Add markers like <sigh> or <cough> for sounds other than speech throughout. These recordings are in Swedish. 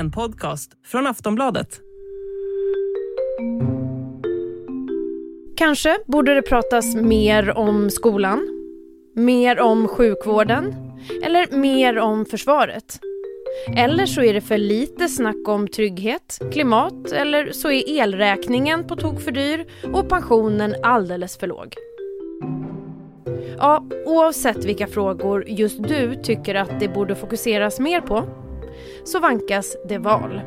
en podcast från Aftonbladet. Kanske borde det pratas mer om skolan, mer om sjukvården eller mer om försvaret. Eller så är det för lite snack om trygghet, klimat eller så är elräkningen på tok för dyr och pensionen alldeles för låg. Ja, oavsett vilka frågor just du tycker att det borde fokuseras mer på så vankas det val.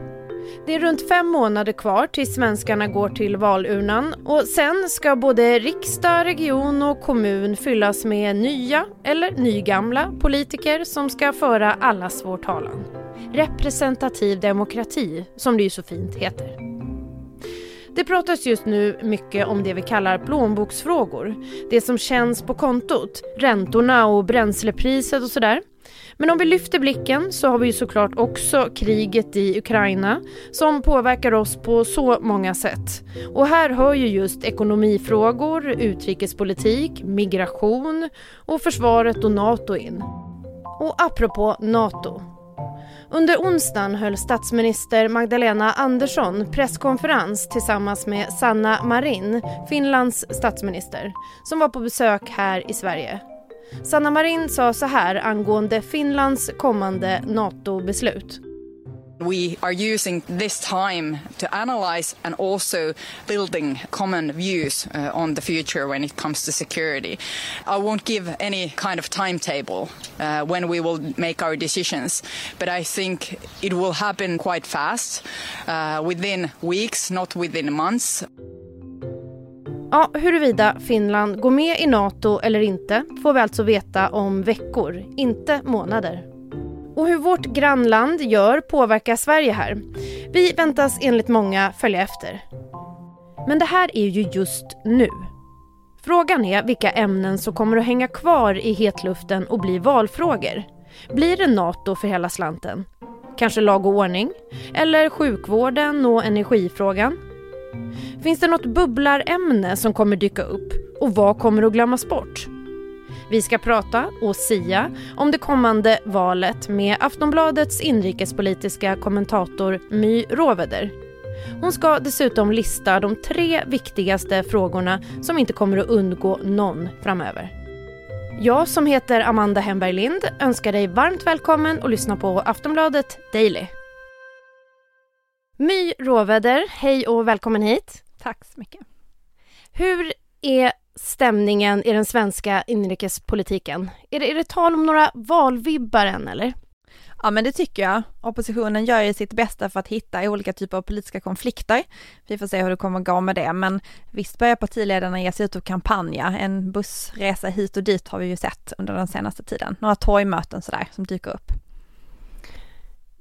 Det är runt fem månader kvar tills svenskarna går till valurnan och sen ska både riksdag, region och kommun fyllas med nya eller nygamla politiker som ska föra allas vår talan. Representativ demokrati, som det ju så fint heter. Det pratas just nu mycket om det vi kallar plånboksfrågor. Det som känns på kontot, räntorna och bränslepriset och sådär. Men om vi lyfter blicken så har vi ju såklart också kriget i Ukraina som påverkar oss på så många sätt. Och här hör ju just ekonomifrågor, utrikespolitik, migration och försvaret och NATO in. Och apropå NATO. Under onsdagen höll statsminister Magdalena Andersson presskonferens tillsammans med Sanna Marin, Finlands statsminister, som var på besök här i Sverige. Sanna Marin sa så här angående Finlands kommande NATO-beslut. We are using this time to analyze and also building common views uh, on the future when it comes to security. I won't give any kind of timetable uh, when we will make our decisions, but I think it will happen quite fast, uh, within weeks, not within months. Ja, huruvida Finland går med i Nato eller inte får vi alltså veta om veckor, inte månader. Och hur vårt grannland gör påverkar Sverige här. Vi väntas enligt många följa efter. Men det här är ju just nu. Frågan är vilka ämnen som kommer att hänga kvar i hetluften och bli valfrågor. Blir det Nato för hela slanten? Kanske lag och ordning? Eller sjukvården och energifrågan? Finns det något bubblarämne som kommer dyka upp? Och vad kommer att glömmas bort? Vi ska prata och sia om det kommande valet med Aftonbladets inrikespolitiska kommentator My Råveder. Hon ska dessutom lista de tre viktigaste frågorna som inte kommer att undgå någon framöver. Jag som heter Amanda Hemberg Lind önskar dig varmt välkommen och lyssna på Aftonbladet Daily. My Råväder, hej och välkommen hit. Tack så mycket. Hur är stämningen i den svenska inrikespolitiken? Är det, är det tal om några valvibbar än eller? Ja men det tycker jag. Oppositionen gör ju sitt bästa för att hitta olika typer av politiska konflikter. Vi får se hur det kommer att gå med det men visst börjar partiledarna ge sig ut och kampanja. En bussresa hit och dit har vi ju sett under den senaste tiden. Några torgmöten sådär som dyker upp.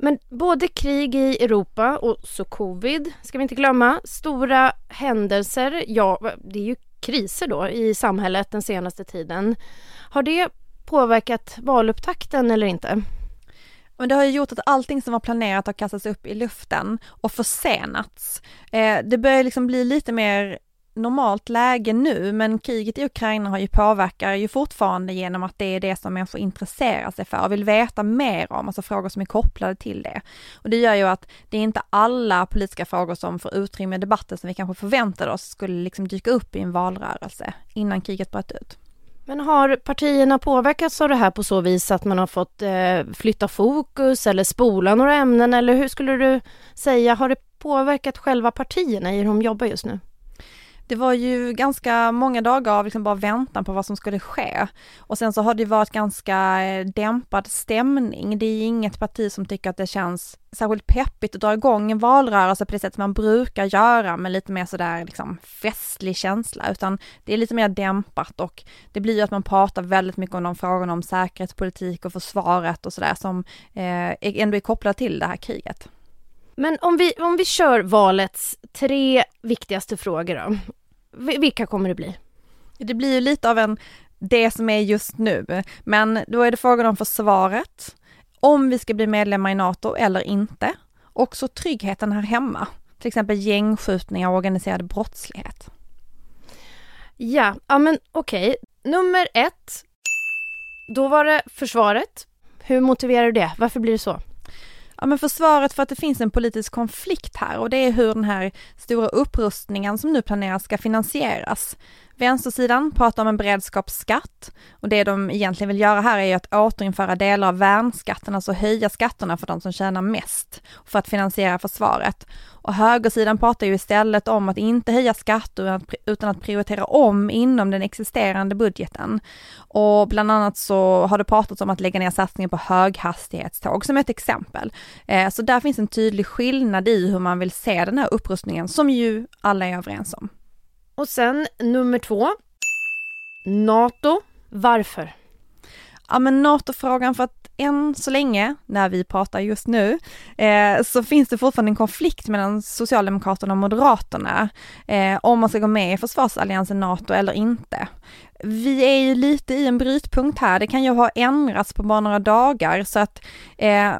Men både krig i Europa och så covid, ska vi inte glömma, stora händelser, ja det är ju kriser då i samhället den senaste tiden. Har det påverkat valupptakten eller inte? Men det har ju gjort att allting som var planerat har kastats upp i luften och försenats. Eh, det börjar liksom bli lite mer normalt läge nu, men kriget i Ukraina har ju påverkar ju fortfarande genom att det är det som människor intresserar sig för och vill veta mer om, alltså frågor som är kopplade till det. Och det gör ju att det är inte alla politiska frågor som får utrymme i debatten som vi kanske förväntade oss skulle liksom dyka upp i en valrörelse innan kriget bröt ut. Men har partierna påverkats av det här på så vis att man har fått eh, flytta fokus eller spola några ämnen eller hur skulle du säga, har det påverkat själva partierna i hur de jobbar just nu? Det var ju ganska många dagar av liksom bara väntan på vad som skulle ske. Och sen så har det varit ganska eh, dämpad stämning. Det är inget parti som tycker att det känns särskilt peppigt att dra igång en valrörelse på det sätt som man brukar göra med lite mer sådär liksom festlig känsla, utan det är lite mer dämpat och det blir ju att man pratar väldigt mycket om de frågorna om säkerhetspolitik och försvaret och sådär som eh, ändå är kopplat till det här kriget. Men om vi, om vi kör valets tre viktigaste frågor då. Vilka kommer det bli? Det blir ju lite av en, det som är just nu, men då är det frågan om försvaret, om vi ska bli medlemmar i NATO eller inte, och så tryggheten här hemma, till exempel gängskjutningar och organiserad brottslighet. Ja, ja men okej. Okay. Nummer ett, då var det försvaret. Hur motiverar du det? Varför blir det så? Ja men försvaret för att det finns en politisk konflikt här och det är hur den här stora upprustningen som nu planeras ska finansieras. Vänstersidan pratar om en beredskapsskatt och det de egentligen vill göra här är ju att återinföra delar av värnskatten, alltså höja skatterna för de som tjänar mest för att finansiera försvaret. Och högersidan pratar ju istället om att inte höja skatter utan att prioritera om inom den existerande budgeten. Och bland annat så har det pratats om att lägga ner satsningen på höghastighetståg som ett exempel. Eh, så där finns en tydlig skillnad i hur man vill se den här upprustningen som ju alla är överens om. Och sen nummer två. NATO. Varför? Ja men NATO-frågan för att än så länge, när vi pratar just nu, eh, så finns det fortfarande en konflikt mellan Socialdemokraterna och Moderaterna eh, om man ska gå med i försvarsalliansen NATO eller inte. Vi är ju lite i en brytpunkt här, det kan ju ha ändrats på bara några dagar så att eh,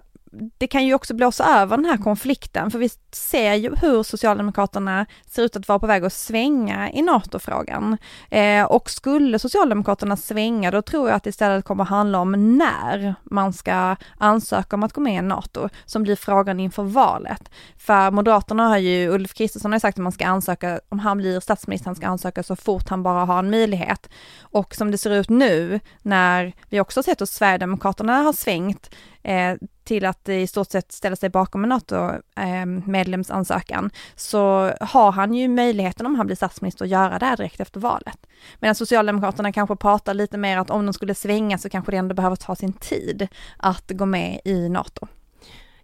det kan ju också blåsa över den här konflikten, för vi ser ju hur Socialdemokraterna ser ut att vara på väg att svänga i NATO-frågan. Eh, och skulle Socialdemokraterna svänga, då tror jag att det istället kommer handla om när man ska ansöka om att gå med i NATO, som blir frågan inför valet. För Moderaterna har ju, Ulf Kristersson har sagt att man ska ansöka, om han blir statsminister, han ska ansöka så fort han bara har en möjlighet. Och som det ser ut nu, när vi också har sett att Sverigedemokraterna har svängt, eh, till att i stort sett ställa sig bakom en NATO-medlemsansökan, eh, så har han ju möjligheten om han blir statsminister att göra det här direkt efter valet. Medan Socialdemokraterna kanske pratar lite mer att om de skulle svänga så kanske det ändå behöver ta sin tid att gå med i NATO.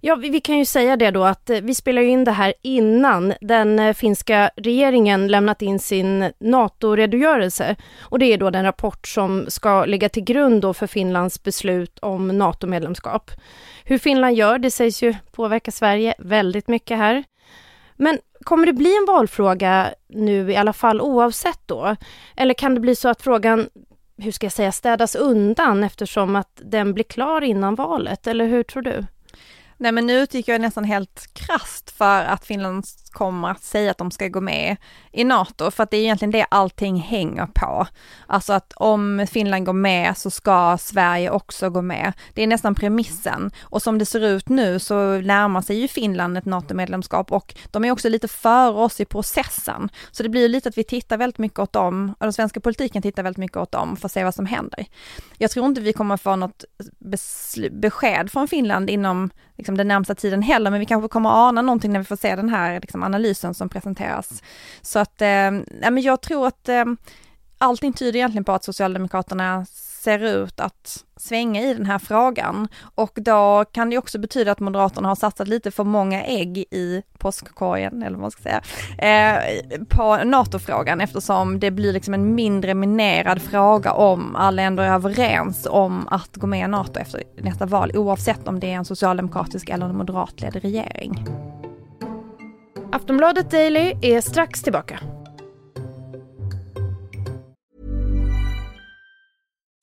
Ja, vi, vi, kan ju säga det då att eh, vi spelar in det här innan den eh, finska regeringen lämnat in sin NATO-redogörelse. Och det är då den rapport som ska ligga till grund då för Finlands beslut om NATO-medlemskap. Hur Finland gör, det sägs ju påverka Sverige väldigt mycket här. Men kommer det bli en valfråga nu i alla fall oavsett då? Eller kan det bli så att frågan, hur ska jag säga, städas undan eftersom att den blir klar innan valet? Eller hur tror du? Nej men nu utgick jag nästan helt krast för att Finland kommer att säga att de ska gå med i NATO, för att det är egentligen det allting hänger på. Alltså att om Finland går med så ska Sverige också gå med. Det är nästan premissen. Och som det ser ut nu så närmar sig ju Finland ett NATO-medlemskap och de är också lite före oss i processen. Så det blir lite att vi tittar väldigt mycket åt dem, och den svenska politiken tittar väldigt mycket åt dem för att se vad som händer. Jag tror inte vi kommer få något besked från Finland inom liksom, den närmsta tiden heller, men vi kanske kommer ana någonting när vi får se den här liksom, analysen som presenteras. Så att, eh, ja, men jag tror att eh, allting tyder egentligen på att Socialdemokraterna ser ut att svänga i den här frågan och då kan det också betyda att Moderaterna har satsat lite för många ägg i påskkorgen, eller vad man ska säga, eh, på NATO-frågan eftersom det blir liksom en mindre minerad fråga om alla ändå är överens om att gå med i NATO efter nästa val oavsett om det är en socialdemokratisk eller en moderatledd regering. Aftonbladet Daily är strax tillbaka.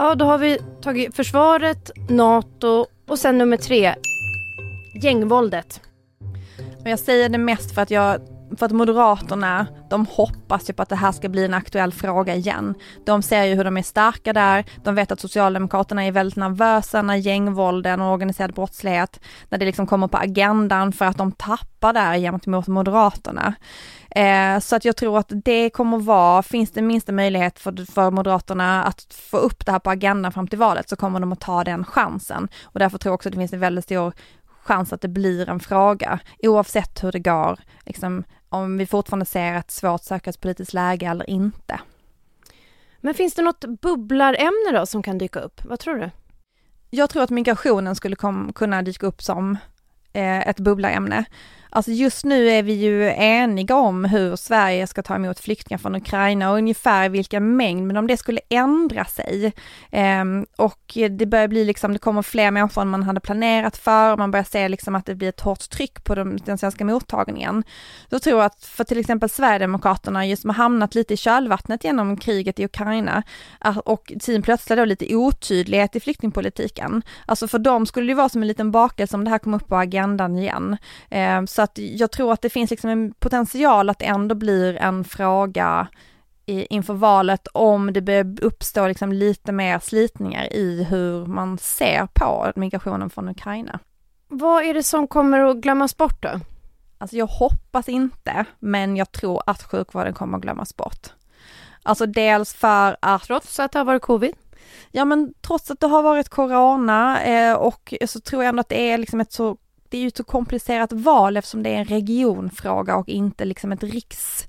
Ja, då har vi tagit försvaret, NATO och sen nummer tre, gängvåldet. Men jag säger det mest för att jag för att Moderaterna, de hoppas ju på att det här ska bli en aktuell fråga igen. De ser ju hur de är starka där, de vet att Socialdemokraterna är väldigt nervösa när gängvålden och organiserad brottslighet, när det liksom kommer på agendan för att de tappar där gentemot Moderaterna. Eh, så att jag tror att det kommer vara, finns det minsta möjlighet för, för Moderaterna att få upp det här på agendan fram till valet så kommer de att ta den chansen. Och därför tror jag också att det finns en väldigt stor chans att det blir en fråga, oavsett hur det går, liksom, om vi fortfarande ser ett svårt säkerhetspolitiskt läge eller inte. Men finns det något bubblarämne då som kan dyka upp? Vad tror du? Jag tror att migrationen skulle kom, kunna dyka upp som eh, ett bubblarämne. Alltså just nu är vi ju eniga om hur Sverige ska ta emot flyktingar från Ukraina och ungefär vilken mängd, men om det skulle ändra sig eh, och det börjar bli liksom, det kommer fler människor än man hade planerat för, man börjar se liksom att det blir ett hårt tryck på de, den svenska mottagningen. Då tror jag att för till exempel Sverigedemokraterna just har hamnat lite i kölvattnet genom kriget i Ukraina eh, och sin plötsliga då lite otydlighet i flyktingpolitiken. Alltså för dem skulle det vara som en liten bakelse om det här kom upp på agendan igen. Eh, så att jag tror att det finns liksom en potential att det ändå blir en fråga i, inför valet om det börjar uppstå liksom lite mer slitningar i hur man ser på migrationen från Ukraina. Vad är det som kommer att glömmas bort då? Alltså jag hoppas inte, men jag tror att sjukvården kommer att glömmas bort. Alltså dels för att... Trots att det har varit covid? Ja men trots att det har varit corona eh, och så tror jag ändå att det är liksom ett så det är ju ett så komplicerat val eftersom det är en regionfråga och inte liksom ett riks,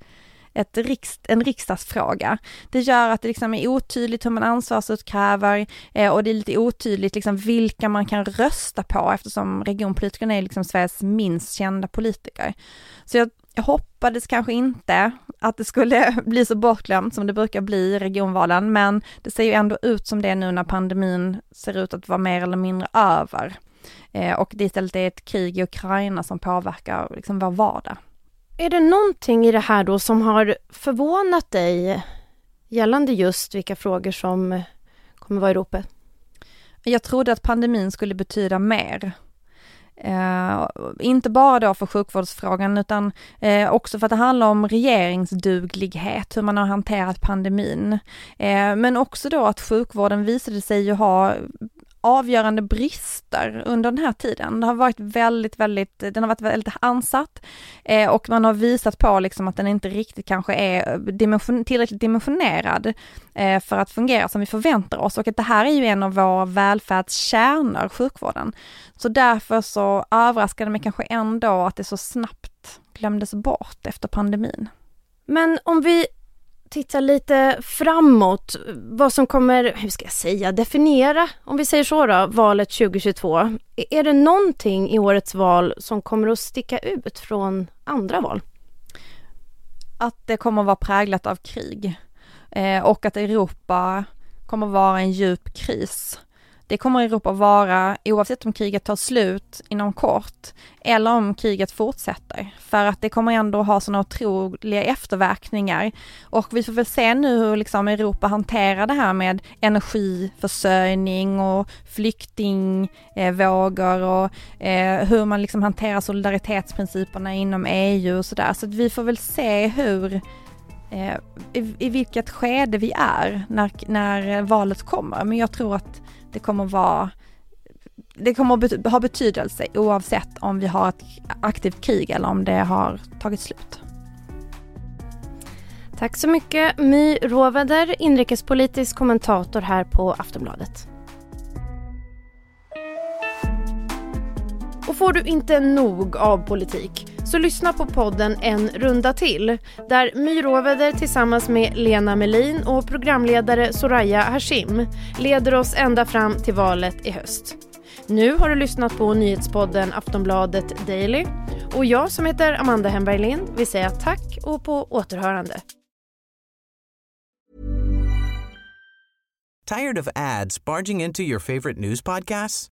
ett riks, en riksdagsfråga. Det gör att det liksom är otydligt hur man ansvarsutkräver eh, och det är lite otydligt liksom vilka man kan rösta på eftersom regionpolitikerna är liksom Sveriges minst kända politiker. Så jag, jag hoppades kanske inte att det skulle <laughs> bli så bortglömt som det brukar bli i regionvalen, men det ser ju ändå ut som det nu när pandemin ser ut att vara mer eller mindre över. Eh, och det istället är ett krig i Ukraina som påverkar liksom vår vardag. Är det någonting i det här då som har förvånat dig gällande just vilka frågor som kommer vara i ropet? Jag trodde att pandemin skulle betyda mer. Eh, inte bara då för sjukvårdsfrågan utan eh, också för att det handlar om regeringsduglighet, hur man har hanterat pandemin. Eh, men också då att sjukvården visade sig ju ha avgörande brister under den här tiden. Det har varit väldigt, väldigt, den har varit väldigt ansatt eh, och man har visat på liksom att den inte riktigt kanske är dimension, tillräckligt dimensionerad eh, för att fungera som vi förväntar oss och att det här är ju en av våra välfärdskärnor, sjukvården. Så därför så överraskade det mig kanske ändå att det så snabbt glömdes bort efter pandemin. Men om vi titta lite framåt, vad som kommer, hur ska jag säga, definiera, om vi säger så då, valet 2022. Är det någonting i årets val som kommer att sticka ut från andra val? Att det kommer att vara präglat av krig eh, och att Europa kommer att vara en djup kris det kommer Europa vara oavsett om kriget tar slut inom kort eller om kriget fortsätter. För att det kommer ändå ha sådana otroliga efterverkningar. Och vi får väl se nu hur liksom Europa hanterar det här med energiförsörjning och flyktingvågor och eh, hur man liksom hanterar solidaritetsprinciperna inom EU och sådär. Så att vi får väl se hur eh, i, i vilket skede vi är när, när valet kommer. Men jag tror att det kommer vara det kommer att ha betydelse oavsett om vi har ett aktivt krig eller om det har tagit slut. Tack så mycket My Råvader, inrikespolitisk kommentator här på Aftonbladet. Och får du inte nog av politik så lyssna på podden En runda till där My Råveder tillsammans med Lena Melin och programledare Soraya Hashim leder oss ända fram till valet i höst. Nu har du lyssnat på nyhetspodden Aftonbladet Daily och jag som heter Amanda Hemberg Lind vill säga tack och på återhörande. Tired of ads barging into your favorite news podcasts?